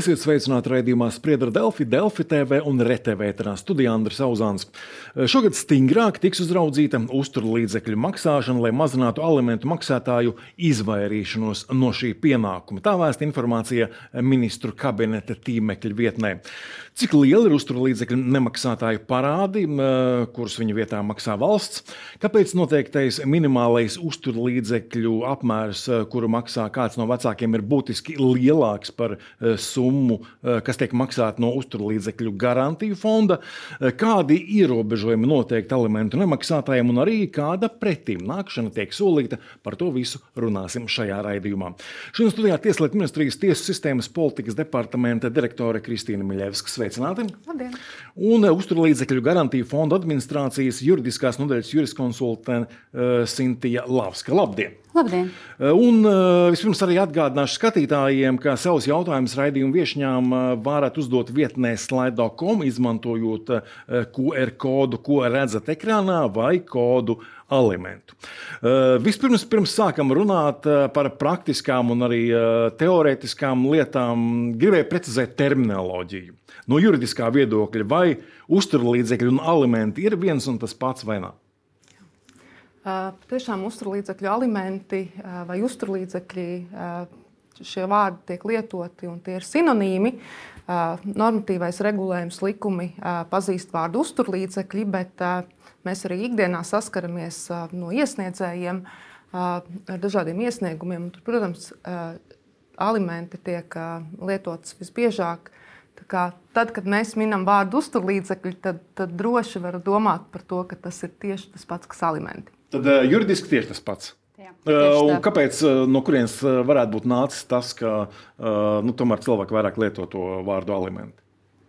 Esiet sveicināti raidījumā Spriedra Delfi, Delfi TV un RTV ēterā studijā Andris Auzāns. Šogad stingrāk tiks uzraudzīta uzturlīdzekļu maksāšana, lai mazinātu alimentu maksātāju izvairīšanos no šī pienākuma. Tā vēsta informācija ministru kabineta tīmekļa vietnē. Cik liela ir uzturlīdzekļu nemaksātāju parādi, kurus viņa vietā maksā valsts? Kāpēc noteiktais minimālais uzturlīdzekļu apmērs, kuru maksā kāds no vecākiem, ir būtiski lielāks par summu, kas tiek maksāta no uzturlīdzekļu garantiju fonda? Kādi ierobežojumi noteikti alimentu nemaksātājiem un arī kāda pretim nākšana tiek solīta? Par to visu runāsim šajā raidījumā. Šodien studijā Tieslietu ministrijas tiesu sistēmas politikas departamenta direktore Kristīna Miļevska. Sveicināti! Labdien. Un uh, uzturlīdzekļu garantiju fonda administrācijas juridiskās nodaļas juriskonsultante uh, Sintīja Lavska. Labdien! Labdien! Uh, un uh, vispirms arī atgādināšu skatītājiem, ka savus jautājumus raidījumu viesņām uh, varat uzdot vietnē slide.com, izmantojot QR kodu, ko redzat ekrānā, vai kodu alimentu. Vispirms, pirms sākam runāt par praktiskām un arī teorētiskām lietām, gribēju precizēt terminoloģiju no juridiskā viedokļa, vai uzturlīdzekļi un alimenti ir viens un tas pats vai nav? Tiešām uzturlīdzekļu alimenti vai uzturlīdzekļi, šie vārdi tiek lietoti un tie ir sinonīmi. Normatīvais regulējums likumi pazīst vārdu uzturlīdzekļi, bet mēs arī ikdienā saskaramies no iesniedzējiem ar dažādiem iesniegumiem. Tur, protams, alimenti tiek lietots visbiežāk tad, kad mēs minam vārdu uzturlīdzekļi, tad, tad droši var domāt par to, ka tas ir tieši tas pats, kas alimenti. Tad uh, juridiski tieši tas pats. Jā, uh, kāpēc, uh, no kurienes varētu būt nācis tas, ka nu, tomēr cilvēki vairāk lieto to vārdu alimenti?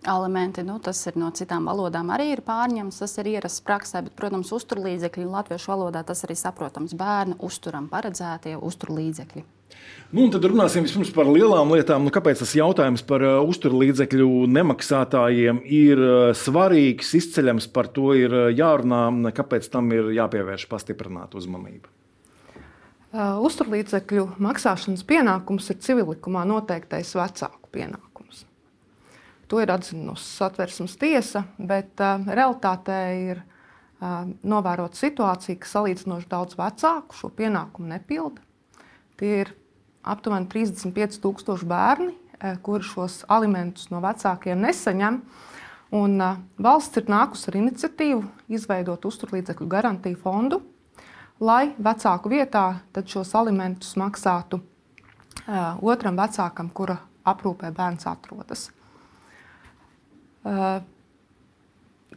Elementi, nu, tas ir no citām valodām arī ir pārņemts, tas ir ierasts praksē, bet, protams, uzturlīdzekļi latviešu valodā tas arī saprotams bērnu uzturam paredzētie uzturlīdzekļi. Nu, tad runāsim par lielām lietām. Nu, kāpēc tas jautājums par uh, uzturlīdzekļu nemaksātājiem ir uh, svarīgs, izceļams, par to ir uh, jārunā, kāpēc tam ir jāpievērš pastiprināta uzmanība? Uh, uzturlīdzekļu maksāšanas pienākums ir civilikumā noteiktais vecāku pienākums. To ir atzinusi satversmes tiesa, bet uh, realitātē ir uh, novērota situācija, ka salīdzinoši daudz vecāku šo pienākumu nepilda. Tie ir aptuveni 35,000 bērni, eh, kuri šos alimentus no vecākiem nesaņem. Un, uh, valsts ir nākusi ar iniciatīvu izveidot uzturlīdzekļu garantiju fondu, lai vecāku vietā šos alimentus maksātu uh, otram vecākam, kura aprūpē bērns atrodas.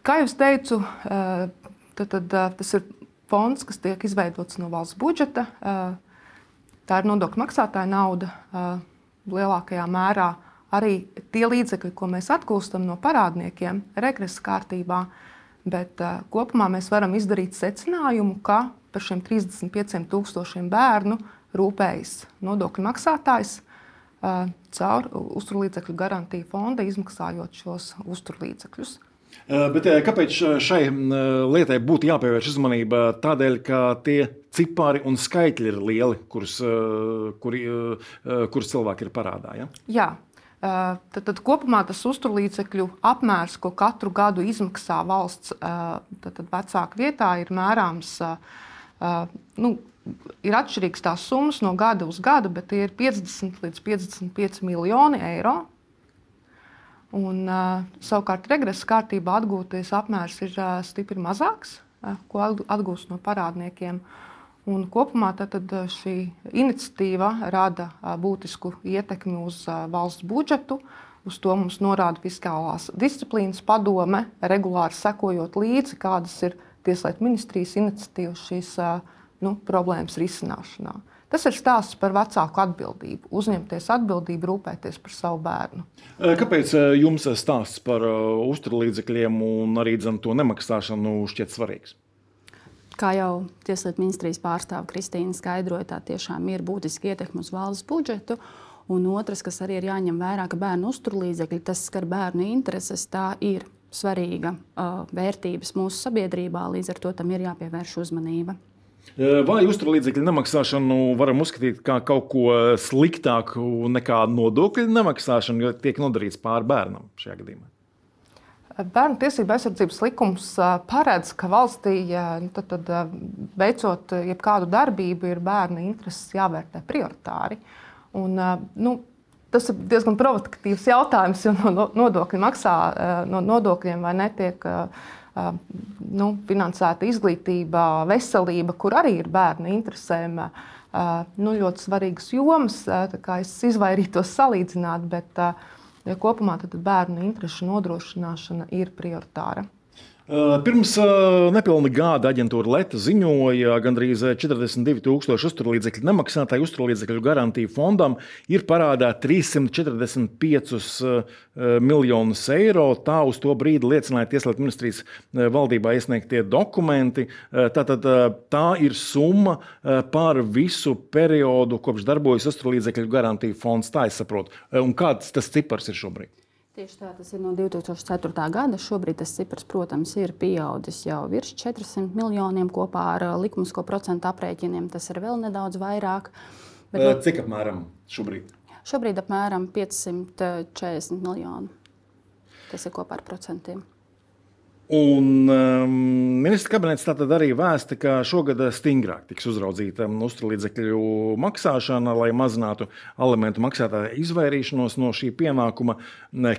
Kā jau teicu, tad, tad, tas ir fonds, kas tiek izveidots no valsts budžeta. Tā ir nodokļu maksātāja nauda lielākajā mērā. Arī tie līdzekļi, ko mēs atgūstam no parādniekiem, regresa kārtībā, bet kopumā mēs varam izdarīt secinājumu, ka par šiem 35,000 bērnu rūpējas nodokļu maksātājs caur uzturlīdzekļu garantiju fonda, izmaksājot šos uzturlīdzekļus. Eh, bet eh, kāpēc šai eh, lietai būtu jāpievērš uzmanība? Tādēļ, ka tie cipari un skaitļi ir lieli, kurus, kuri, kurus cilvēki ir parādā. Ja? Jā. Tad, tad kopumā tas uzturlīdzekļu apmērs, ko katru gadu izmaksā valsts vecāku vietā, ir mērāms. Nu, ir atšķirīgas tās summas no gada uz gadu, bet tie ir 50 līdz 55 miljoni eiro. Un, savukārt, regresa kārtībā atgūtais apmērs ir stipri mazāks, ko atgūst no parādniekiem. Un kopumā tad, tad šī iniciatīva rada būtisku ietekmi uz valsts budžetu. Uz to mums norāda fiskālās disciplīnas padome, regulāri sekojot līdzi, kādas ir Tieslietu ministrijas iniciatīvas šīs nu, problēmas risināšanā. Tas ir stāsts par vecāku atbildību, uzņemties atbildību, rūpēties par savu bērnu. Kāpēc jums stāsts par uzturlīdzekļiem un arī to nemaksāšanu šķiet svarīgs? Kā jau Tieslietu ministrijas pārstāve Kristīna skaidroja, tā tiešām ir būtiski ietekme uz valsts budžetu. Un otrs, kas arī ir jāņem vērā, ka bērnu uzturlīdzekļi, tas skar bērnu intereses, tā ir svarīga uh, vērtības mūsu sabiedrībā, līdz ar to tam ir jāpievērš uzmanība. Vai uzturlīdzekļu nemaksāšanu varam uzskatīt par kaut ko sliktāku nekā nodokļu nemaksāšanu, jo tiek nodarīts pāri bērnam šajā gadījumā? Bērnu tiesību aizsardzības likums paredz, ka valstī, nu, tad, tad, veicot jebkādu darbību, ir bērnu intereses jāvērtē prioritāri. Un, nu, tas ir diezgan provokatīvs jautājums, jo no nodokļu maksā no nodokļiem vai netiek nu, finansēta izglītība, veselība, kur arī ir bērnu interesēm. Nu, ļoti svarīgas jomas, es izvairītos salīdzināt, bet ja kopumā bērnu interesu nodrošināšana ir prioritāra. Pirms nepilna gada aģentūra Leta ziņoja, ka gandrīz 42,000 uzturlīdzekļu nemaksātāju uzturlīdzekļu garantiju fondam ir parādā 345 miljonus eiro. Tā uz to brīdi liecināja Tieslietu ministrijas valdībā iesniegtie dokumenti. Tātad tā ir summa par visu periodu, kopš darbojas uzturlīdzekļu garantiju fonds. Tā es saprotu. Un kāds tas cipars ir šobrīd? Tieši tā, tas ir no 2004. gada. Šobrīd tas cipars, protams, ir pieaudzis jau virs 400 miljoniem kopā ar likumisko procentu aprēķiniem. Tas ir vēl nedaudz vairāk. Bet. Cik apmēram šobrīd? Šobrīd apmēram 540 miljoni. Tas ir kopā ar procentiem. Un um, ministra kabinets tātad arī vēsta, ka šogad stingrāk tiks uzraudzīta uzturlīdzekļu maksāšana, lai mazinātu alimentu maksātāju izvairīšanos no šī pienākuma.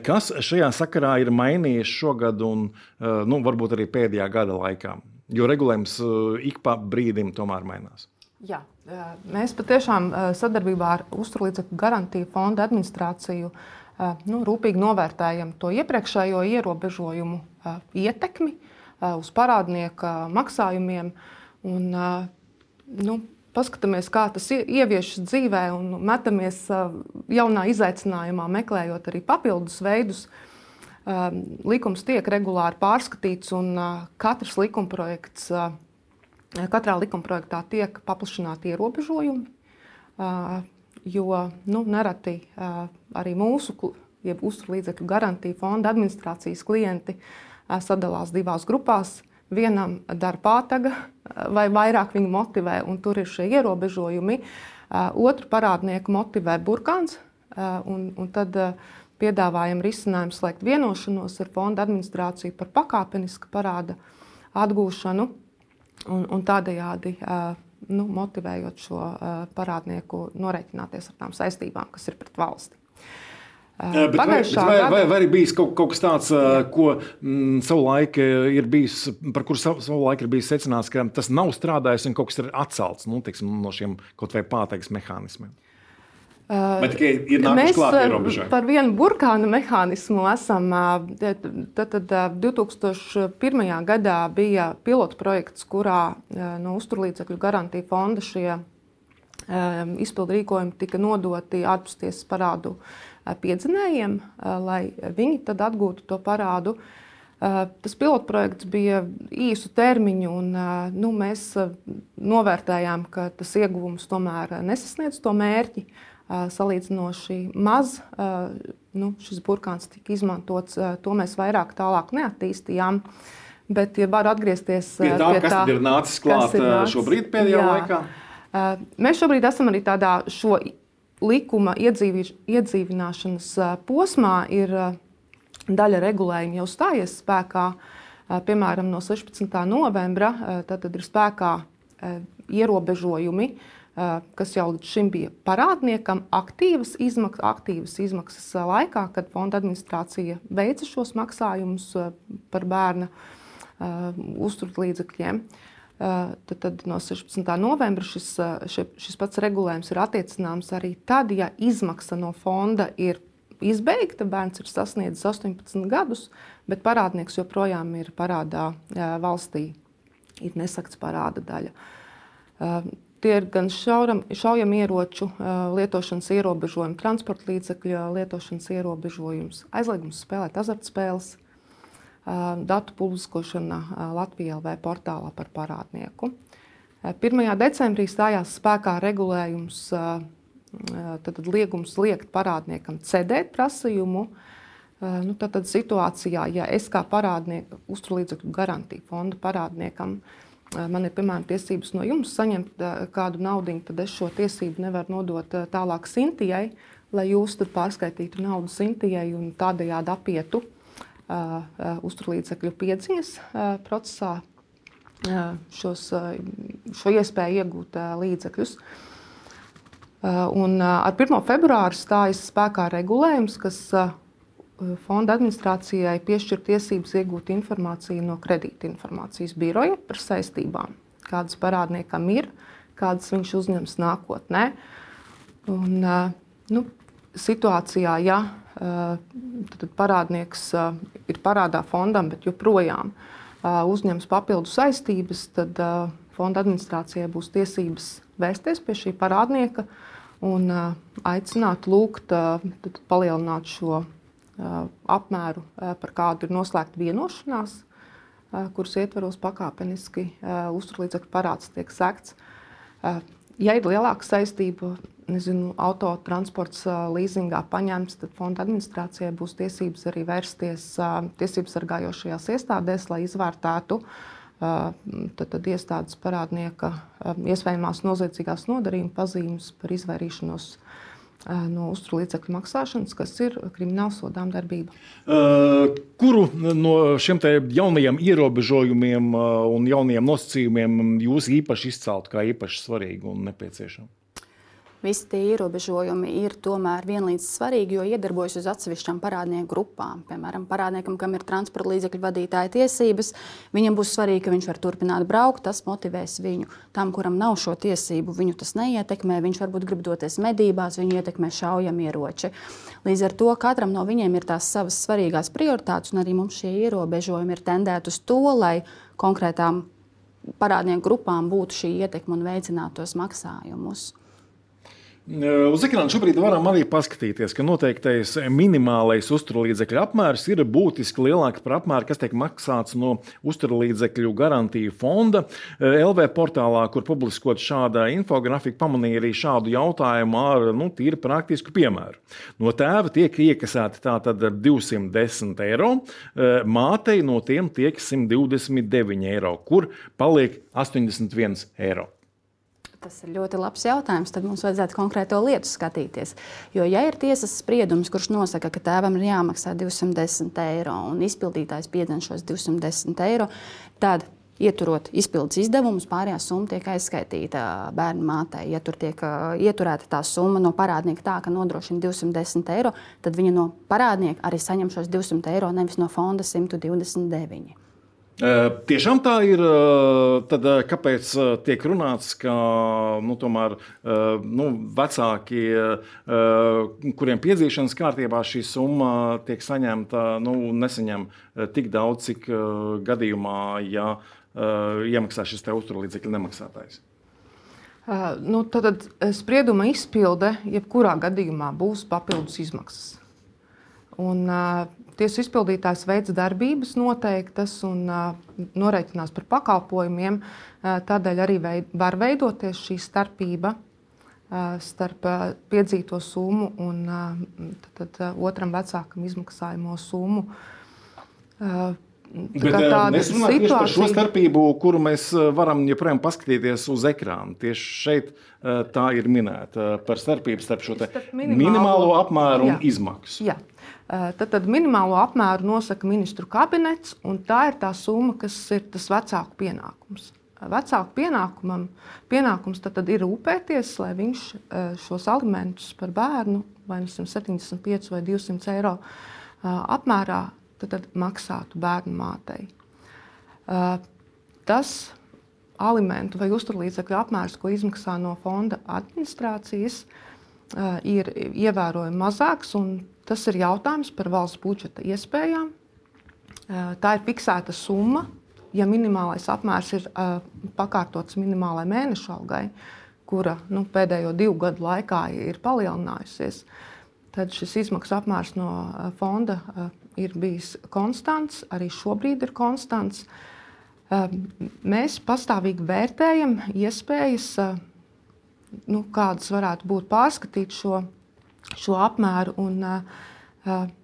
Kas šajā sakarā ir mainījies šogad un uh, nu, varbūt arī pēdējā gada laikā? Jo regulējums uh, ik pa brīdim tomēr mainās. Jā, uh, mēs patiešām sadarbībā ar Uzturlīdzekļu garantiju fonda administrāciju nu, rūpīgi novērtējam to iepriekšējo ierobežojumu ietekmi uz parādnieka maksājumiem. Un, nu, paskatāmies, kā tas ieviešas dzīvē, un metamies jaunā izaicinājumā, meklējot arī papildus veidus. Likums tiek regulāri pārskatīts, un katrs likumprojekts, katrā likumprojektā tiek paplašināti ierobežojumi. Jo nu, nereti arī mūsu, uzturlīdzekļu garantiju fonda administrācijas klienti uh, sadalās divās grupās. Vienam dara pātaga, vai vairāk viņu motivē, un tur ir šie ierobežojumi. Otru parādnieku motivē burkāns, un, un tad piedāvājam risinājumu slēgt vienošanos ar fonda administrāciju par pakāpenisku parāda atgūšanu un, un tādējādi nu, motivējot šo parādnieku norēķināties ar tām saistībām, kas ir pret valsti. Bet vai, bet vai, vai, vai arī bijis kaut, kaut kas tāds, Jā. ko mm, savulaik ir bijis, par kuru savulaik ir bijis secināts, ka tas nav strādājis un kaut kas ir atcelts nu, tiksim, no šiem kaut vai pāteigas mehānismiem? Tikai ir ierobežojumi? Par vienu burkānu mehānismu esam. Tad, tad 2001. gadā bija pilota projekts, kurā no uzturlīdzekļu garantija fonda šie izpildu rīkojumi tika nodoti ārpustiesas parādu piedzinējiem, lai viņi tad atgūtu to parādu. Tas pilotprojekts bija īsu termiņu, un nu, mēs novērtējām, ka tas ieguvums tomēr nesasniedz to mērķi. Salīdzinoši maz nu, šis burkāns tika izmantots, to mēs vairāk tālāk neattīstījām. Bet, ja var atgriezties pie tā, pie tā kas ir nācis klāt nācis, šobrīd pēdējā jā, laikā, mēs šobrīd esam arī tādā šo likuma iedzīvi, iedzīvināšanas posmā ir daļa regulējuma jau stājies spēkā. Piemēram, no 16. novembra tad ir spēkā ierobežojumi, kas jau līdz šim bija parādniekam, aktīvas izmaksas, aktīvas izmaksas laikā, kad fonda administrācija veica šos maksājumus par bērna uzturlīdzekļiem. Uh, Tad, tad no 16. novembra šis, šis pats regulējums ir attiecināms arī tad, ja izmaksa no fonda ir izbeigta, bērns ir sasniedzis 18 gadus, bet parādnieks joprojām ir parādā valstī, ir nesakts parāda daļa. Tie ir gan šaujam ieroču lietošanas ierobežojumi, transporta līdzekļu lietošanas ierobežojums, aizliegums spēlēt azartspēles, datu publiskošana Latvijā LV portālā par parādnieku. 1. decembrī stājās spēkā regulējums, tad liegums liekt parādniekam cedēt prasījumu. Nu, tad situācijā, ja es kā parādnieku uzturlīdzekļu garantiju fonda parādniekam man ir piemēram tiesības no jums saņemt kādu naudu, tad es šo tiesību nevaru nodot tālāk Sintijai, lai jūs tur pārskaitītu naudu Sintijai un tādējādi apietu uzturlīdzekļu piedziņas procesā šos, šo iespēju iegūt līdzekļus. Un ar 1. februāru stājas spēkā regulējums, kas fonda administrācijai piešķir tiesības iegūt informāciju no kredītinformācijas biroja par saistībām, kādas parādniekam ir, kādas viņš uzņems nākotnē. Un, nu, situācijā, ja tad parādnieks ir parādā fondam, bet joprojām uzņems papildu saistības, tad fonda administrācijai būs tiesības vērsties pie šī parādnieka un aicināt, lūgt, palielināt šo apmēru, par kādu ir noslēgta vienošanās, kuras ietveros pakāpeniski uzturlīdzekļu parāds tiek sekts. Ja ir lielāka saistība, nezinu, autotransports līzingā paņemts, tad fonda administrācijai būs tiesības arī vērsties tiesību sargājošajās iestādēs, lai izvērtētu tad, tad iestādes parādnieka iespējamās noziedzīgās nodarījuma pazīmes par izvairīšanos no uzturlīdzekļu maksāšanas, kas ir krimināla sodām darbība. Kuru no šiem jaunajiem ierobežojumiem un jaunajiem nosacījumiem jūs īpaši izceltu kā īpaši svarīgu un nepieciešamu? Visi tie ierobežojumi ir tomēr vienlīdz svarīgi, jo iedarbojas uz atsevišķām parādnieku grupām. Piemēram, parādniekam, kam ir transporta līdzekļu vadītāja tiesības, viņam būs svarīgi, ka viņš var turpināt braukt. Tas motivēs viņu. Tam, kuram nav šo tiesību, viņu tas neietekmē. Viņš varbūt grib doties medībās, viņu ietekmē šaujamieroči. Līdz ar to katram no viņiem ir tās savas svarīgās prioritātes, un arī mums šie ierobežojumi ir tendēti uz to, lai konkrētām parādnieku grupām būtu šī ietekme un veicinātu tos maksājumus. Uz ekrāna šobrīd varam arī paskatīties, ka noteiktais minimālais uzturlīdzekļu apmērs ir būtiski lielāks par apmēru, kas tiek maksāts no uzturlīdzekļu garantiju fonda. LV portālā, kur publiskot šāda infografika, pamanīja arī šādu jautājumu ar nu, tīri praktisku piemēru. No tēva tiek iekasēti tātad 210 eiro, mātei no tiem tiek 129 eiro, kur paliek 81 eiro. Tas ir ļoti labs jautājums. Tad mums vajadzētu konkrēto lietu skatīties. Jo, ja ir tiesas spriedums, kurš nosaka, ka tēvam ir jāmaksā 210 eiro un izpildītājs piedzen šos 210 eiro, tad Ieturot izpildus izdevumus, pārējā summa tiek aizskaitīta bērnu mātei. Ja tur tiek ieturēta tā summa no parādnieka tā, ka nodrošina 210 eiro, tad viņa no parādnieka arī saņem šos 200 eiro, nevis no fonda 129. Tiešām tā ir. Tad kāpēc tiek runāts, ka nu, tomēr, nu, vecāki, kuriem piedzīšanas kārtībā šī summa tiek saņemta, nu, nesaņem tik daudz, cik gadījumā, ja iemaksā šis uzturlīdzekļu nemaksātājs? Nu, tad sprieduma izpilde jebkurā gadījumā būs papildus izmaksas. Un, uh, Tiesu izpildītājs veids darbības noteiktas un norēķinās par pakalpojumiem. Tādēļ arī var veidoties šī starpība starp piedzīto summu un tad, tad, otram vecākam izmaksājamo summu. Bet, mēs runājam situācija... par šo starpību, kuru mēs varam joprojām paskatīties uz ekrāna. Tieši šeit tā ir minēta par starpību starp šo minimālo, minimālo apmēru jā. un izmaksu. Jā. Eh, tad, tad minimālo apmēru nosaka ministru kabinets, un tā ir tā summa, kas ir tas vecāku pienākums. Eh, vecāku pienākumam, pienākums tad, tad ir rūpēties, lai viņš eh, šos alimentus par bērnu, vai 175 vai 200 eiro apmērā, tad, maksātu bērnu mātei. Tas alimentu vai uzturlīdzekļu apmērs, ko izmaksā no fonda administrācijas, ir ievērojami mazāks. Tas ir jautājums par valsts budžeta iespējām. Tā ir fiksēta summa. Ja minimālais apmērs ir pakārtots minimālajai mēneša algai, kura nu, pēdējo divu gadu laikā ir palielinājusies, tad šis izmaksu apmērs no fonda ir bijis konstants, arī šobrīd ir konstants. Mēs pastāvīgi vērtējam iespējas, nu, kādas varētu būt pārskatīt šo šo apmēru. Un,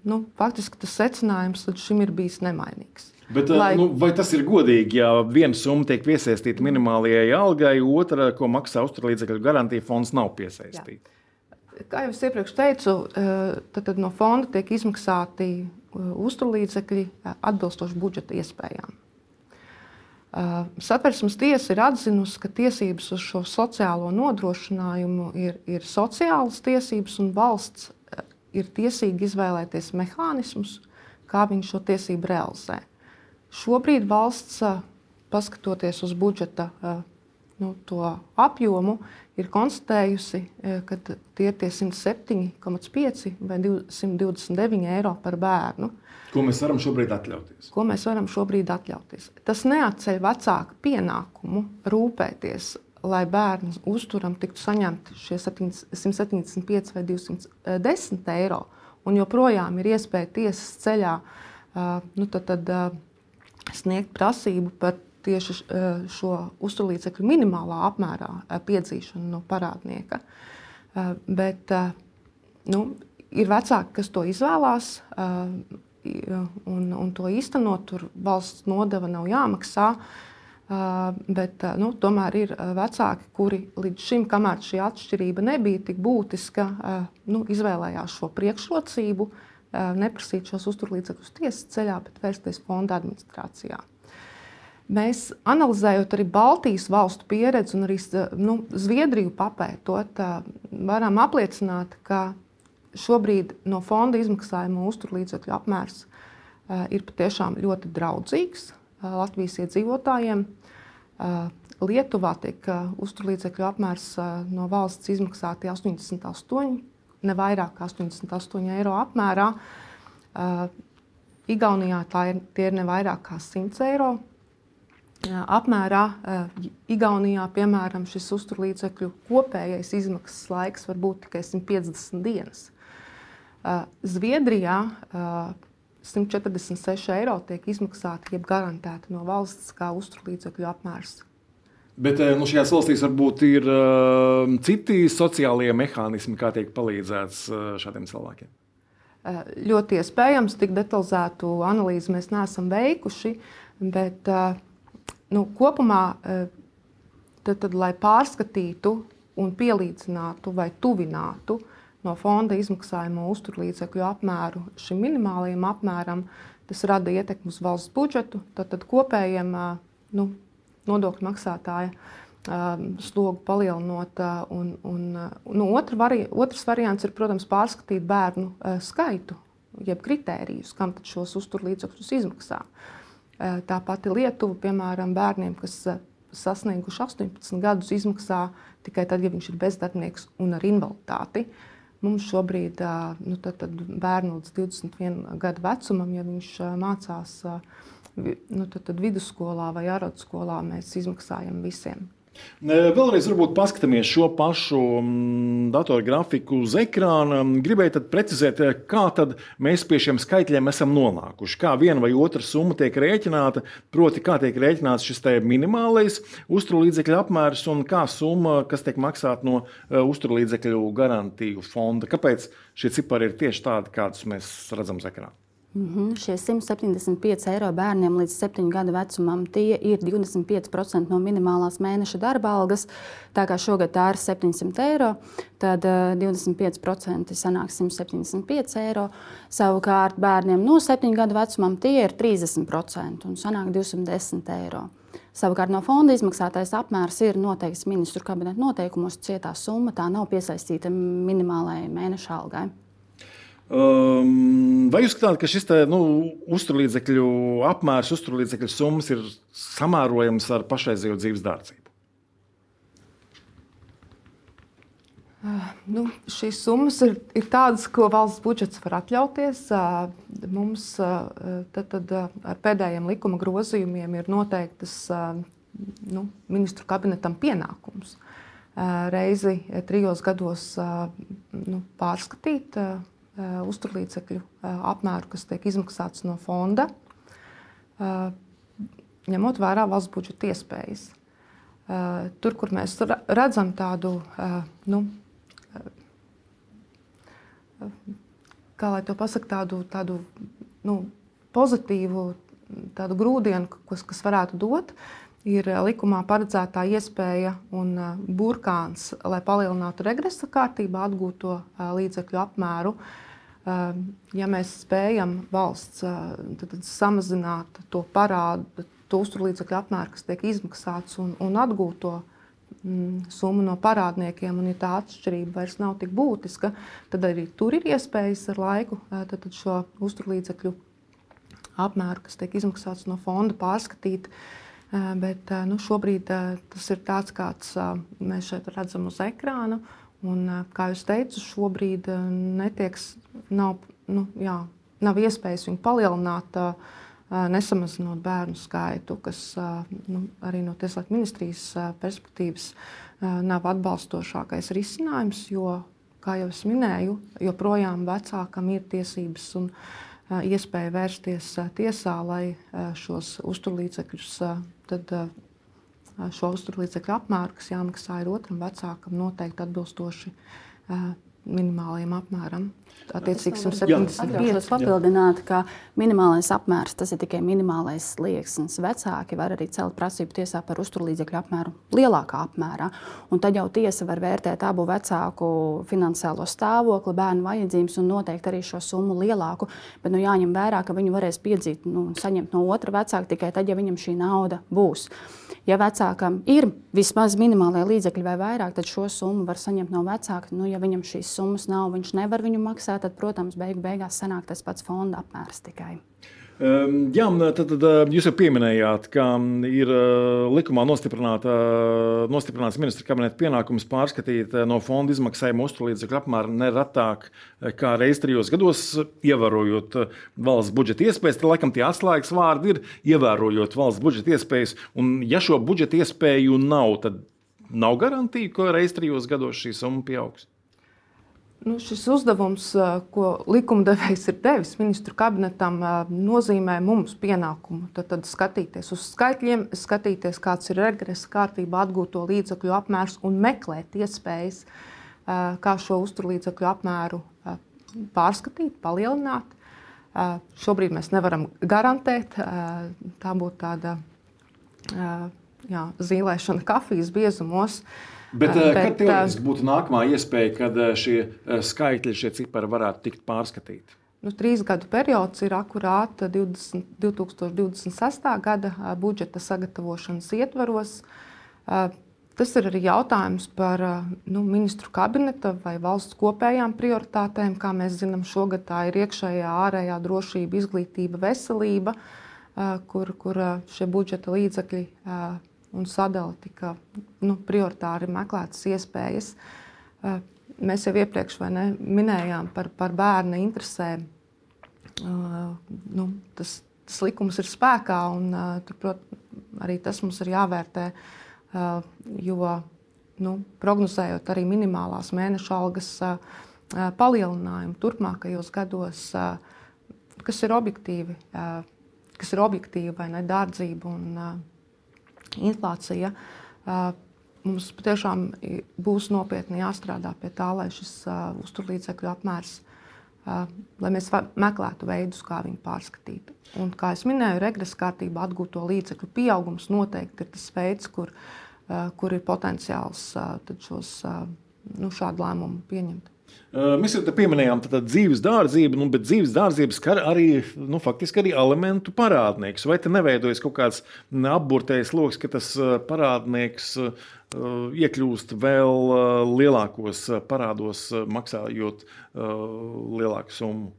nu, faktiski tas secinājums līdz šim ir bijis nemainīgs. Bet, Lai... nu, vai tas ir godīgi, ja viena summa tiek piesaistīta minimālajai algai, otra, ko maksā uzturlīdzekļu garantija fonds, nav piesaistīta? Jā. Kā jau es iepriekš teicu, tad, tad no fonda tiek izmaksāti uzturlīdzekļi atbilstoši budžeta iespējām. Satversmes tiesa ir atzinusi, ka tiesības uz šo sociālo nodrošinājumu ir, ir sociālas tiesības, un valsts ir tiesīga izvēlēties mehānismus, kā viņš šo tiesību realizē. Šobrīd valsts, paskatoties uz budžeta nu, apjomu, ir konstatējusi, ka tie ir 107,5 vai 229 eiro par bērnu. Ko mēs varam šobrīd atļauties? Ko mēs varam šobrīd atļauties? Tas neatceļ vecāku pienākumu rūpēties, lai bērnu uzturam tiktu saņemti šie 175 vai 210 eiro, un joprojām ir iespēja tiesas ceļā nu, tad, tad, sniegt prasību par tieši eh, šo uzturlīdzekļu minimālā apmērā eh, piedzīšanu no parādnieka. Eh, bet nu, ir vecāki, kas to izvēlās un, un to īstenot. Tur valsts nodeva nav jāmaksā. Bet, nu, tomēr ir vecāki, kuri līdz šim, kamēr šī atšķirība nebija tik būtiska, nu, izvēlējās šo priekšrocību, neprasīt šos uzturlīdzekļus tiesas ceļā, bet vērsties fonda administrācijā. Mēs analizējot arī Baltijas valstu pieredzi un arī nu, Zviedriju papētot, varam apliecināt, ka šobrīd no fonda izmaksājamo uzturlīdzekļu apmērs ir patiešām ļoti draudzīgs Latvijas iedzīvotājiem. Lietuvā tiek uzturlīdzekļu apmērs no valsts izmaksāti 88, ne vairāk kā 88 eiro apmērā. Igaunijā ir, tie ir ne vairāk kā 100 eiro apmērā. Igaunijā, piemēram, šis uzturlīdzekļu kopējais izmaksas laiks var būt tikai 150 dienas. Zviedrijā 146 eiro tiek izmaksāti, jeb garantēti no valsts kā uzturlīdzekļu apmērs. Bet nu, šajās valstīs varbūt ir uh, citi sociālie mehānismi, kā tiek palīdzēts uh, šādiem cilvēkiem. Uh, ļoti iespējams, tik detalizētu analīzi mēs neesam veikuši, bet uh, nu, kopumā, e, tad, tad, lai pārskatītu un pielīdzinātu vai tuvinātu no fonda izmaksājamo uzturlīdzekļu apmēru šim minimālajam apmēram, tas rada ietekmi uz valsts budžetu, tad, tad kopējiem e, nu, nodokļu maksātāju e, slogu palielinot. Un, un, nu, otra vari, otrs variants ir, protams, pārskatīt bērnu skaitu, jeb kritērijus, kam šos uzturlīdzekļus izmaksā. Uh, tā pati Lietuva, piemēram, bērniem, kas sasnieguši 18 gadus, izmaksā tikai tad, ja viņš ir bezdarbnieks un ar invaliditāti. Mums šobrīd nu, tad, tad bērnu līdz 21 gadu vecumam, ja viņš mācās nu, tad, tad vidusskolā vai ārodskolā, mēs izmaksājam visiem. Vēlreiz paskatāmies šo pašu mm, datorgrafiku uz ekrāna. Gribēju precizēt, kā mēs pie šiem skaitļiem esam nonākuši. Kā viena vai otra summa tiek rēķināta, proti, kā tiek rēķināts šis minimālais uzturlīdzekļu apmērs un kā summa, kas tiek maksāta no e, uzturlīdzekļu garantiju fonda. Kāpēc šie cipari ir tieši tādi, kādus mēs redzam uz ekrāna? Mm -hmm. Šie 175 eiro bērniem līdz 7 gadu vecumam tie ir 25% no minimālās mēneša darba algas. Tā kā šogad tā ir 700 eiro, tad uh, 25% sanāks 175 eiro. Savukārt bērniem no 7 gadu vecumam tie ir 30% un sanāk 210 eiro. Savukārt no fonda izmaksātais apmērs ir noteikts ministru kabineta noteikumos. Cietā summa tā nav piesaistīta minimālajai mēneša algai. Um, vai jūs skatāt, ka šis te, nu, uzturlīdzekļu apmērs, uzturlīdzekļu summas ir samērojams ar pašreizējo dzīves dārdzību? Uh, nu, šīs summas ir, ir tādas, ko valsts budžets var atļauties. Uh, mums uh, tad, tad, ar pēdējiem likuma grozījumiem ir noteiktas nu, ministru kabinetam pienākums reizi trijos gados nu, pārskatīt uzturlīdzekļu uh, apmēru, kas tiek izmaksāts no fonda, uh, ņemot vērā valsts budžeta iespējas. Tur, kur mēs redzam tādu, nu, kā lai to pasakā, tādu, tādu nu, pozitīvu tādu grūdienu, kas, kas varētu dot. Ir likumā paredzētā iespēja un burkāns, lai palielinātu regresa kārtībā atgūto līdzekļu apmēru. Ja mēs spējam valsts tad, tad samazināt to parādu, to uzturlīdzekļu apmēru, kas tiek izmaksāts un, un atgūt to mm, summu no parādniekiem, un ja tā atšķirība vairs nav tik būtiska, tad arī tur ir iespējas ar laiku tad, tad šo uzturlīdzekļu apmēru, kas tiek izmaksāts no fonda, pārskatīt. Bet nu, šobrīd tas ir tāds, kāds mēs šeit redzam uz ekrāna. Un, kā jau teicu, šobrīd netiek, nav, nu, jā, nav iespējas viņu palielināt. Nesamazinot bērnu skaitu, kas nu, arī no Tieslietu ministrijas perspektīvas nav atbalstošākais risinājums, jo, kā jau es minēju, joprojām vecākam ir tiesības un iespēja vērsties tiesā, lai šos uzturlīdzekļus, tad šo uzturlīdzekļu apmēru, kas jāmaksā ir otram vecākam, noteikti atbilstoši minimālajiem apmēram. Attiecīgi, 175. papildināt, ka minimālais apmērs tas ir tikai minimālais slieksnis. Vecāki var arī celt prasību tiesā par uzturlīdzekļu apmēru lielākā apmērā. Un tad jau tiesa var vērtēt abu vecāku finansiālo stāvokli, bērnu vajadzības un noteikti arī šo summu lielāku. Bet nu, jāņem vērā, ka viņi varēs piedzīt, nu, saņemt no otra vecāka tikai tad, ja viņam šī nauda būs. Ja vecākam ir vismaz minimālie līdzekļi vai vairāk, tad šo summu var saņemt no vecāka. Nu, ja viņam šīs summas nav, viņš nevar viņu maksāt, tad, protams, beigu beigās sanāk tas pats fonda apmērs tikai. Um, jā, tad, tad jūs jau pieminējāt, ka ir uh, likumā nostiprināts ministra kabineta pienākums pārskatīt no fonda izmaksājumu uzturlīdzekļu apmēru neretāk kā reiz trijos gados, ievērojot valsts budžeta iespējas. Tad, laikam, tie atslēgas vārdi ir ievērojot valsts budžeta iespējas. Un, ja šo budžeta iespēju nav, tad nav garantija, ka reiz trijos gados šī summa pieaugs. Nu, šis uzdevums, ko likumdevējs ir devis ministru kabinetam, nozīmē mums pienākumu tad, tad skatīties uz skaitļiem, skatīties, kāds ir regresa kārtībā atgūto līdzekļu apmērs un meklēt iespējas, kā šo uzturlīdzekļu apmēru pārskatīt, palielināt. Šobrīd mēs nevaram garantēt, tā būtu tāda jā, zīmēšana kafijas biezumos. Uh, Bet, bet kad teorētiski būtu nākamā iespēja, kad šie skaitļi, šie cipari varētu tikt pārskatīti? Nu, trīs gadu periods ir akurāti 20, 2026. gada budžeta sagatavošanas ietvaros. Tas ir arī jautājums par nu, ministru kabineta vai valsts kopējām prioritātēm. Kā mēs zinām, šogad tā ir iekšējā, ārējā drošība, izglītība, veselība, kur, kur šie budžeta līdzekļi un sadala tika nu, prioritāri meklētas iespējas. Eh, mēs jau iepriekš ne, minējām par, par bērnu interesēm. Eh, nu, tas, tas likums ir spēkā, un eh, turprot, arī tas mums ir jāvērtē. Jo nu, prognozējot arī minimālās mēneša algas palielinājumu turpmākajos gados, kas ir objektīvi, kas ir objektīvi vai ne dārdzība un inflācija. Mums patiešām būs nopietni jāstrādā pie tā, lai šis uzturlīdzekļu apmērs, lai mēs meklētu veidus, kā viņu pārskatīt. Un, kā jau minēju, regresa kārtībā atgūto līdzekļu pieaugums noteikti ir tas veids, kur, kur ir potenciāls šos, nu, šādu lēmumu pieņemt. Mēs jau pieminējām tādu dzīves dārdzību, nu, bet dzīves dārdzības skar arī, nu, faktiski arī elementu parādnieks. Vai te neveidojas kaut kāds apburtais lokus, ka tas parādnieks iekļūst vēl lielākos parādos, maksājot lielāku summu?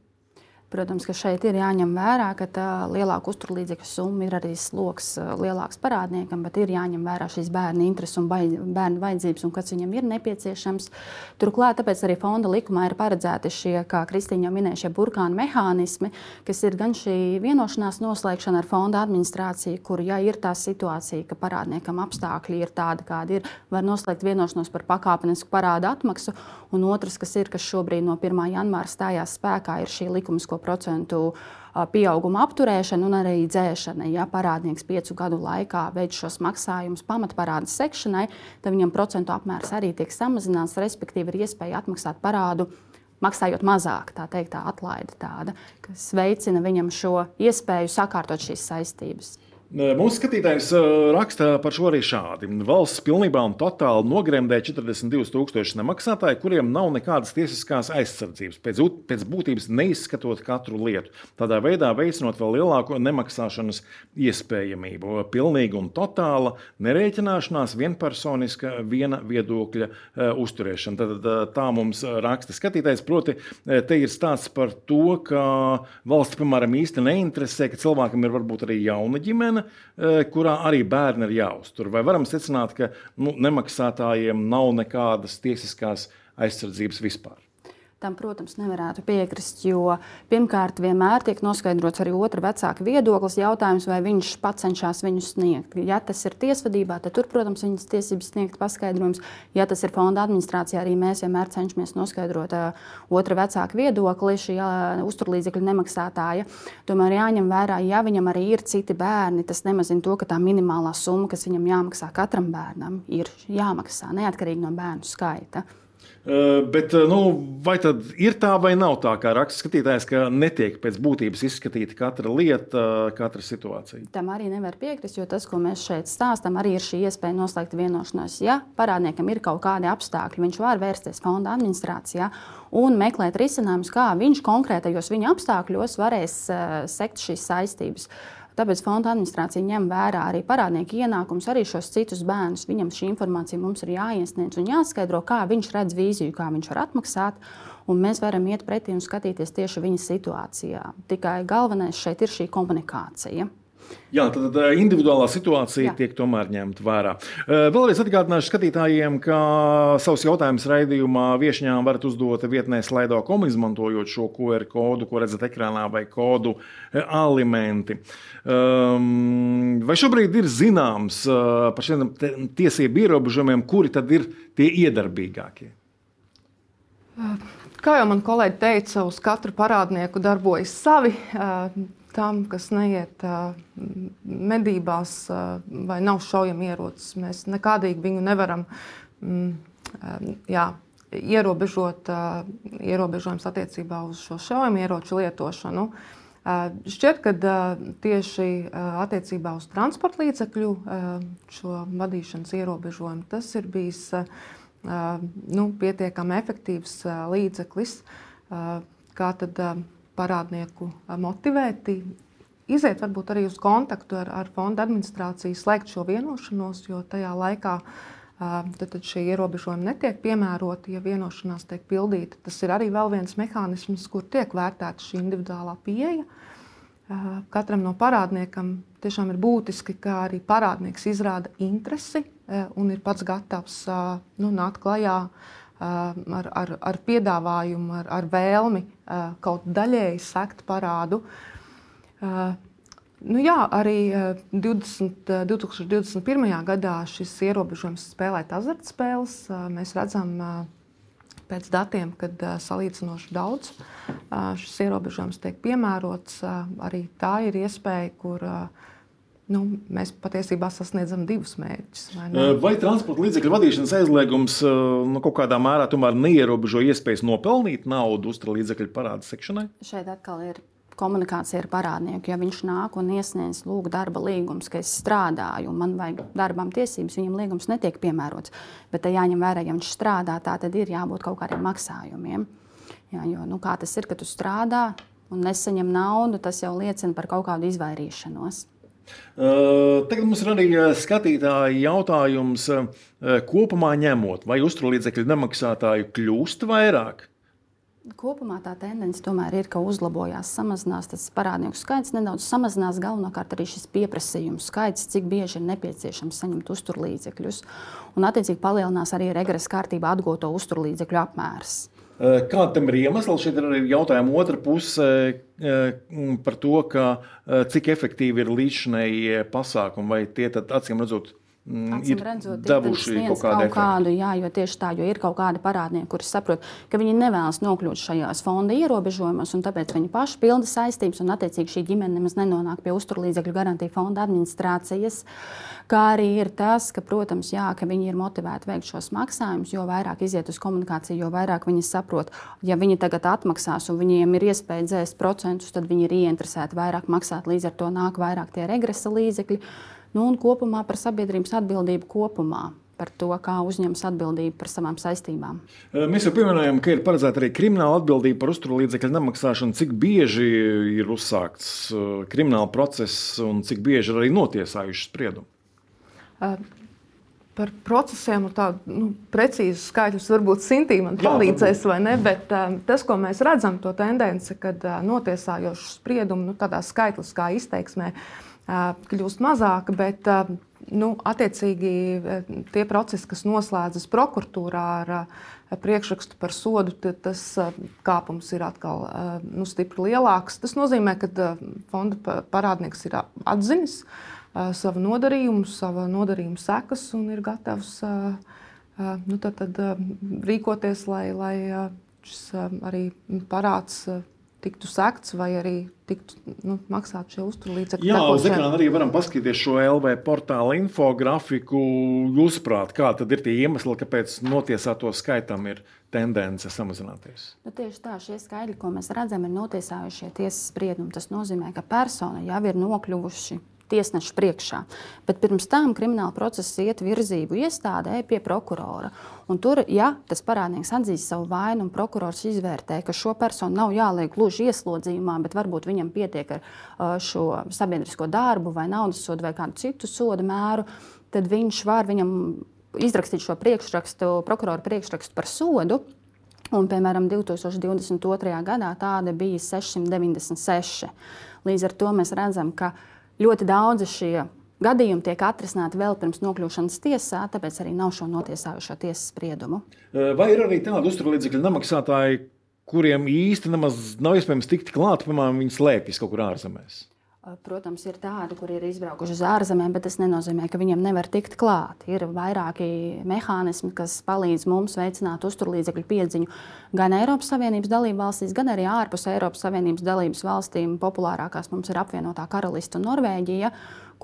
Protams, ka šeit ir jāņem vērā, ka tā lielāka uzturlīdzekļu summa ir arī sloks lielāks parādniekam, bet ir jāņem vērā šīs bērnu intereses un bērnu vajadzības un kas viņam ir nepieciešams. Turklāt, tāpēc arī fonda likumā ir paredzēti šie, kā Kristīna jau minēja, šie burkānu mehānismi, kas ir gan šī vienošanās noslēgšana ar fonda administrāciju, kur, ja ir tā situācija, ka parādniekam apstākļi ir tādi, kādi ir, var noslēgt vienošanos par pakāpenisku parādu atmaksu, un otrs, kas ir, kas šobrīd no 1. janvāra stājās spēkā, ir šī likums, ko 5% uh, pieauguma apturēšana un arī dzēšana. Ja parādnieks piecu gadu laikā veic šos maksājumus pamatparāda sekšanai, tad viņam procentu apmērs arī tiek samazināts, respektīvi ir iespēja atmaksāt parādu maksājot mazāk, tā teikt, tā atlaide tāda, kas veicina viņam šo iespēju sakārtot šīs saistības. Mūsu skatītājs raksta par šo arī šādi. Valsts pilnībā un totāli nogremdē 42,000 nemaksātāju, kuriem nav nekādas tiesiskās aizsardzības, pēc, pēc būtības neizskatot katru lietu. Tādā veidā veicinot vēl lielāko nemaksāšanas iespējamību. Pilnīga un totāla nerēķināšanās, vienpersoniska, viena viedokļa uh, uzturēšana. Tad, uh, tā mums raksta skatītājs. Proti, te ir stāsts par to, ka valsts, piemēram, īsti neinteresē, ka cilvēkam ir varbūt arī jauna ģimene Eh, kurā arī bērni ir jāuztur. Vai varam secināt, ka nu, nemaksātājiem nav nekādas tiesiskās aizsardzības vispār? Tam, protams, nevarētu piekrist, jo pirmkārt vienmēr tiek noskaidrots arī otra vecāka viedoklis. Jautājums, vai viņš pats cenšas viņu sniegt. Ja tas ir tiesvedībā, tad tur, protams, viņas tiesības sniegt paskaidrojumus. Ja tas ir fonda administrācijā, arī mēs vienmēr cenšamies noskaidrot uh, otra vecāka viedokli šī uh, uzturlīdzekļu nemaksātāja. Tomēr jāņem vērā, ja viņam arī ir citi bērni, tas nemazina to, ka tā minimālā summa, kas viņam jāmaksā katram bērnam, ir jāmaksā neatkarīgi no bērnu skaita. Eh, bet eh, nu, vai tad ir tā vai nav tā, kā raksta skatītājs, ka netiek pēc būtības izskatīta katra lieta, katra situācija? Tam arī nevar piekrist, jo tas, ko mēs šeit stāstām, arī ir šī iespēja noslēgt vienošanos. Ja parādniekam ir kaut kādi apstākļi, viņš var vērsties fonda administrācijā un meklēt risinājumus, kā viņš konkrētajos viņa apstākļos varēs uh, sekt šīs saistības. Uh, Tāpēc fonda administrācija ņem vērā arī parādnieku ienākumus, arī šos citus bērnus. Viņam šī informācija mums ir jāiesniedz un jāskaidro, kā viņš redz vīziju, kā viņš var atmaksāt. Un mēs varam iet pretī un skatīties tieši viņa situācijā. Tikai galvenais šeit ir šī komunikācija. Jā, tad eh, individuālā situācija Jā. tiek tomēr ņemta vērā. Eh, vēlreiz atgādināšu skatītājiem, ka savus jautājumus raidījumā viesņām varat uzdot vietnē Slaido.com, izmantojot šo QR kodu, ko redzat ekrānā, vai kodu eh, alimenti. Um, vai šobrīd ir zināms par šiem tiesību ierobežojumiem, kuri tad ir tie iedarbīgākie? Kā jau man kolēģi teica, uz katru parādnieku darbojas savi tam, kas neiet medībās vai nav šaujami ierocis. Mēs nekādīgi viņu nevaram mm, jā, ierobežot, ierobežojums attiecībā uz šo šaujami ieroču lietošanu. Šķiet, ka tieši attiecībā uz transporta līdzekļu šo vadīšanas ierobežojumu tas ir bijis nu, pietiekami efektīvs līdzeklis. Kā tad parādnieku motivēti iziet varbūt arī uz kontaktu ar, ar fonda administrāciju, slēgt šo vienošanos, jo tajā laikā tad, tad šie ierobežojumi netiek piemēroti, ja vienošanās tiek pildīta. Tas ir arī viens mehānisms, kur tiek vērtēta šī individuālā pieeja. Katram no parādniekam tiešām ir būtiski, ka arī parādnieks izrāda interesi un ir pats gatavs nu, nākt klajā ar, ar, ar piedāvājumu, ar, ar vēlmi kaut daļēji sekt parādu. Nu jā, arī 20, 2021. gadā šis ierobežojums spēlēt azartspēles. Mēs redzam pēc datiem, kad salīdzinoši daudz šis ierobežojums tiek piemērots. Arī tā ir iespēja, kur uh, nu, mēs patiesībā sasniedzam divus mērķus. Vai, ne? vai transporta līdzekļu vadīšanas aizliegums nu, kaut kādā mērā tomēr neierobežo iespējas nopelnīt naudu uzturā līdzekļu parādu sekšanai? Šeit atkal ir komunikācija ar parādnieku. Ja viņš nāk un iesniedz lūk, darba līgumus, ka es strādāju, un man vajag darbam tiesības, viņam līgums netiek piemērots. Bet te jāņem vērā, ja viņš strādā, tā tad ir jābūt kaut kādiem maksājumiem. Jā, jo, nu, kā tas ir, ka tu strādā un nesaņem naudu, tas jau liecina par kaut kādu izvairīšanos. Tagad mums ir arī skatītāji jautājums, kopumā ņemot, vai uzturlīdzekļu nemaksātāju kļūst vairāk? Kopumā tā tendence tomēr ir, ka uzlabojās, samazinās tas parādnieku skaits, nedaudz samazinās galvenokārt arī šis pieprasījuma skaits, cik bieži ir nepieciešams saņemt uzturlīdzekļus. Un, attiecīgi, palielinās arī regresa kārtībā atgūto uzturlīdzekļu apmērs. Eh, Kāda tam ir iemesls? Šeit ir arī jautājuma otra puse eh, par to, ka, eh, cik efektīvi ir līdzinējie pasākumi, vai tie, acīm redzot, mm, Acīm ir redzot, ir kaut kaut kādu, jā, jo tieši tā, jo ir kaut kādi parādnieki, kuri saprot, ka viņi nevēlas nokļūt šajās fonda ierobežojumos, un tāpēc viņi paši pilda saistības, un attiecīgi šī ģimene nemaz nenonāk pie uzturlīdzekļu garantija fonda administrācijas. Kā arī ir tas, ka, protams, jā, ka viņi ir motivēti veikt šos maksājumus, jo vairāk iziet uz komunikāciju, jo vairāk viņi saprot, ja viņi tagad atmaksās un viņiem ir iespēja dzēst procentus, tad viņi ir ieinteresēti vairāk maksāt, līdz ar to nāk vairāk tie regresa līdzekļi. Nu, un kopumā par sabiedrības atbildību kopumā. Par to, kā uzņemas atbildību par savām saistībām. Mēs jau pieminējām, ka ir paredzēta arī krimināla atbildība par uzturlīdzekļu nemaksāšanu. Cik bieži ir uzsākts uh, krimināla process un cik bieži ir arī notiesājuši spriedumu? Par procesiem tādu nu, precīzu skaitļus varbūt Sintī man Jā, palīdzēs, vai ne? Bet um, tas, ko mēs redzam, to tendenci, kad uh, notiesājošu spriedumu nu, tādā skaitliskā izteiksmē uh, kļūst mazāka, bet nu, attiecīgi tie procesi, kas noslēdzas prokuratūrā ar priekšrakstu par sodu, tas kāpums ir atkal nu, stipri lielāks. Tas nozīmē, ka fonda pa- parādnieks ir atzinis savu nodarījumu, savu nodarījumu sekas un ir gatavs nu, tad, tad, rīkoties, lai, lai šis arī parāds tiktu sekts vai arī tiktu nu, maksāt šie uzturlīdzekļi. Jā, uz ekrāna arī varam paskatīties šo LV portāla infografiku. Jūsuprāt, kādi ir tie iemesli, kāpēc notiesāto skaitam ir tendence samazināties? Nu, tieši tā, šie skaidri, ko mēs redzam, ir notiesājušie tiesas spriedumi. Tas nozīmē, ka persona jau ir nokļuvuši tiesneša priekšā. Bet pirms tam krimināla procesa iet virzību iestādē pie prokurora. Un tur, ja tas parādnieks atzīst savu vainu, un prokurors izvērtē, ka šo personu nav jāliek gluži ieslodzījumā, bet varbūt viņam pietiek ar uh, šo sabiedrisko darbu, vai naudas sodu, vai kādu citu sodu mēru, tad viņš var viņam izrakstīt šo priekšrakstu, prokurora priekšrakstu par sodu. Un, piemēram, 2022. gadā tāda bija 696. Līdz ar to mēs redzam, ka ļoti daudzi šie gadījumi tiek atrisināti vēl pirms nokļūšanas tiesā, tāpēc arī nav šo notiesājušo tiesas spriedumu. Vai ir arī tādi uzturlīdzekļu nemaksātāji, kuriem nemaz nav iespējams tikt klāt, piemēram, viņi slēpjas kaut kur ārzemēs? Protams, ir tādi, kuri ir izbraukuši uz ārzemēm, bet tas nenozīmē, ka viņiem nevar tikt klāt. Ir vairāki mehānismi, kas palīdz mums veicināt uzturlīdzekļu piedziņu gan Eiropas Savienības dalību valstīs, gan arī ārpus Eiropas Savienības dalības valstīm. Populārākās mums ir apvienotā karaliste un Norvēģija,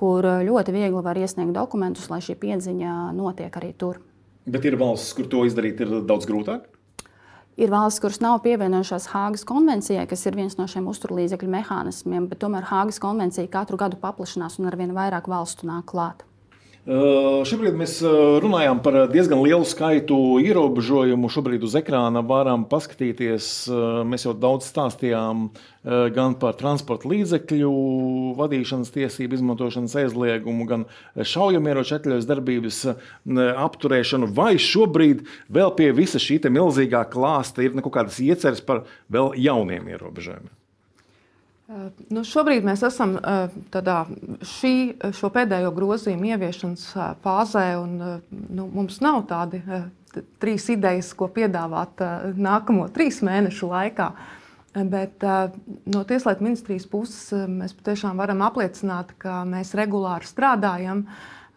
kur ļoti viegli var iesniegt dokumentus, lai šī piedziņa notiek arī tur. Bet ir valstis, kur to izdarīt ir daudz grūtāk. Ir valstis, kuras nav pievienojušās Hāgas konvencijai, kas ir viens no šiem uzturlīdzekļu mehānismiem, bet tomēr Hāgas konvencija katru gadu paplašinās un ar vien vairāk valstu nāk klāt. Šobrīd mēs runājām par diezgan lielu skaitu ierobežojumu. Šobrīd uz ekrāna varam paskatīties. Mēs jau daudz stāstījām gan par transporta līdzekļu vadīšanas tiesību izmantošanas aizliegumu, gan šaujamieroču atļaujas darbības apturēšanu. Vai šobrīd vēl pie visa šī milzīgā klāsta ir nu, kaut kādas ieceres par vēl jauniem ierobežojumiem? Nu, šobrīd mēs esam tādā šī, šo pēdējo grozījumu ieviešanas fāzē, un nu, mums nav tādi trīs idejas, ko piedāvāt nākamo trīs mēnešu laikā. Bet no Tieslietu ministrijas puses mēs patiešām varam apliecināt, ka mēs regulāri strādājam,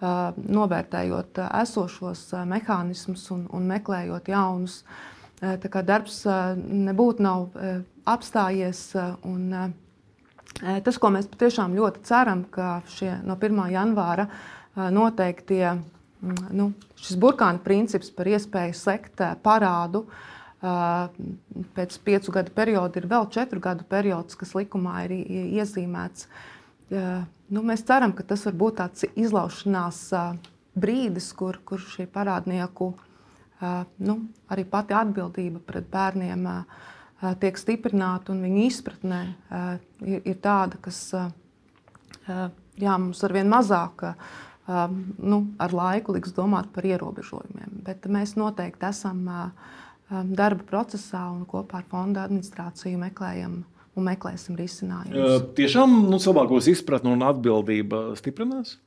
novērtējot esošos mehānismus un, un meklējot jaunus. Tā kā darbs nebūtu apstājies. un, Tas, ko mēs patiešām ļoti ceram, ka šie no 1. janvāra noteiktie mm, nu, šis burkāna princips par iespēju sekt parādu. Pēc piecu gadu perioda ir vēl četru gadu periods, kas likumā ir iezīmēts. Nu, mēs ceram, ka tas var būt tāds izlaušanās brīdis, kur, kur šī parādnieku nu, arī pati atbildība pret bērniem eh, tiek stiprināta un viņu izpratnē ir, ir tāda, kas jā, mums ar vien mazāk nu, ar laiku liks domāt par ierobežojumiem. Bet mēs noteikti esam darba procesā un kopā ar fonda administrāciju meklējam un meklēsim risinājumus. Tiešām nu, cilvēkos izpratne un atbildība stiprinās.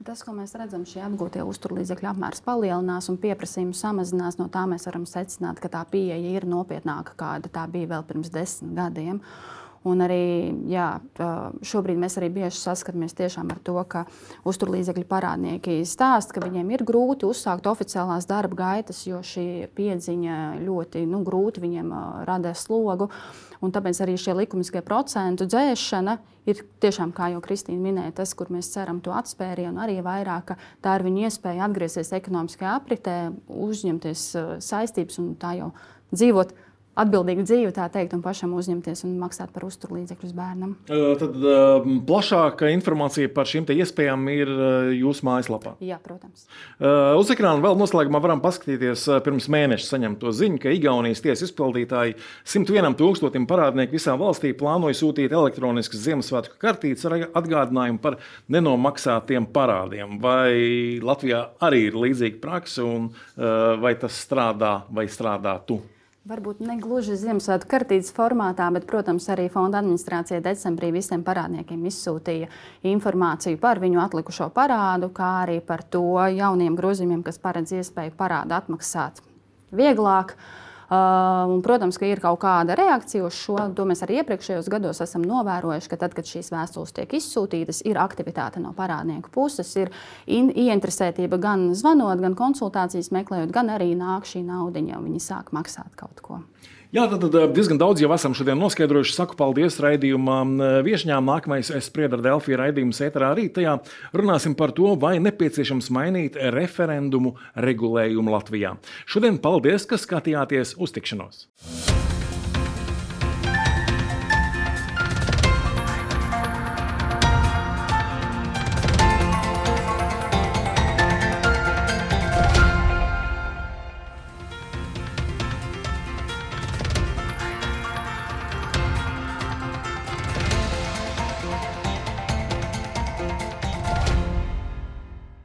Tas, ko mēs redzam, šie apgūtie uzturlīdzekļu apmērs palielinās un pieprasījums samazinās. No tā mēs varam secināt, ka tā pieeja ir nopietnāka, kāda tā bija vēl pirms desmit gadiem. Un arī jā, šobrīd mēs arī bieži saskaramies ar to, ka uzturlīdzekļu parādnieki stāsta, ka viņiem ir grūti uzsākt oficiālās darba gaitas, jo šī piedziņa ļoti nu, grūti viņiem rada slogu. Un tāpēc arī šie likumiskie procentu dzēšana ir tiešām, kā jau Kristīna minēja, tas, kur mēs ceram to atspērienu, arī vairāk, ka tā ir viņa iespēja atgriezties ekonomiskajā apritē, uzņemties saistības un tā jau dzīvot atbildīgu dzīvi, tā teikt, un pašam uzņemties un maksāt par uzturlīdzekļus bērnam. Tad plašāka informācija par šīm iespējām ir jūsu mājaslapā. Jā, protams. Uz ekrāna vēl noslēgumā varam paskatīties pirms mēneša saņemto ziņu, ka Igaunijas tiesas izpildītāji 101 tūkstotim parādnieku visā valstī plānoja sūtīt elektroniskas Ziemassvētku kartītes ar atgādinājumu par nenomaksātiem parādiem. Vai Latvijā arī ir līdzīga praksa, un vai tas strādā vai strādā tu? Varbūt ne gluži Ziemassvētku kartītes formātā, bet, protams, arī fonda administrācija decembrī visiem parādniekiem izsūtīja informāciju par viņu atlikušo parādu, kā arī par to jauniem grozījumiem, kas paredz iespēju parādu atmaksāt vieglāk. Uh, un, protams, ka ir kaut kāda reakcija uz šo. To mēs arī iepriekšējos gados esam novērojuši, ka tad, kad šīs vēstules tiek izsūtītas, ir aktivitāte no parādnieku puses, ir ieinteresētība gan zvanot, gan konsultācijas meklējot, gan arī nāk šī nauda, ja viņi sāk maksāt kaut ko. Jā, tad, tad eh, diezgan daudz jau esam šodien noskaidrojuši. Saku paldies raidījuma eh, viesņām. Nākamais es spriedu ar Delfiju raidījumu ēterā arī tajā runāsim par to, vai nepieciešams mainīt referendumu regulējumu Latvijā. Šodien paldies, ka skatījāties uz tikšanos!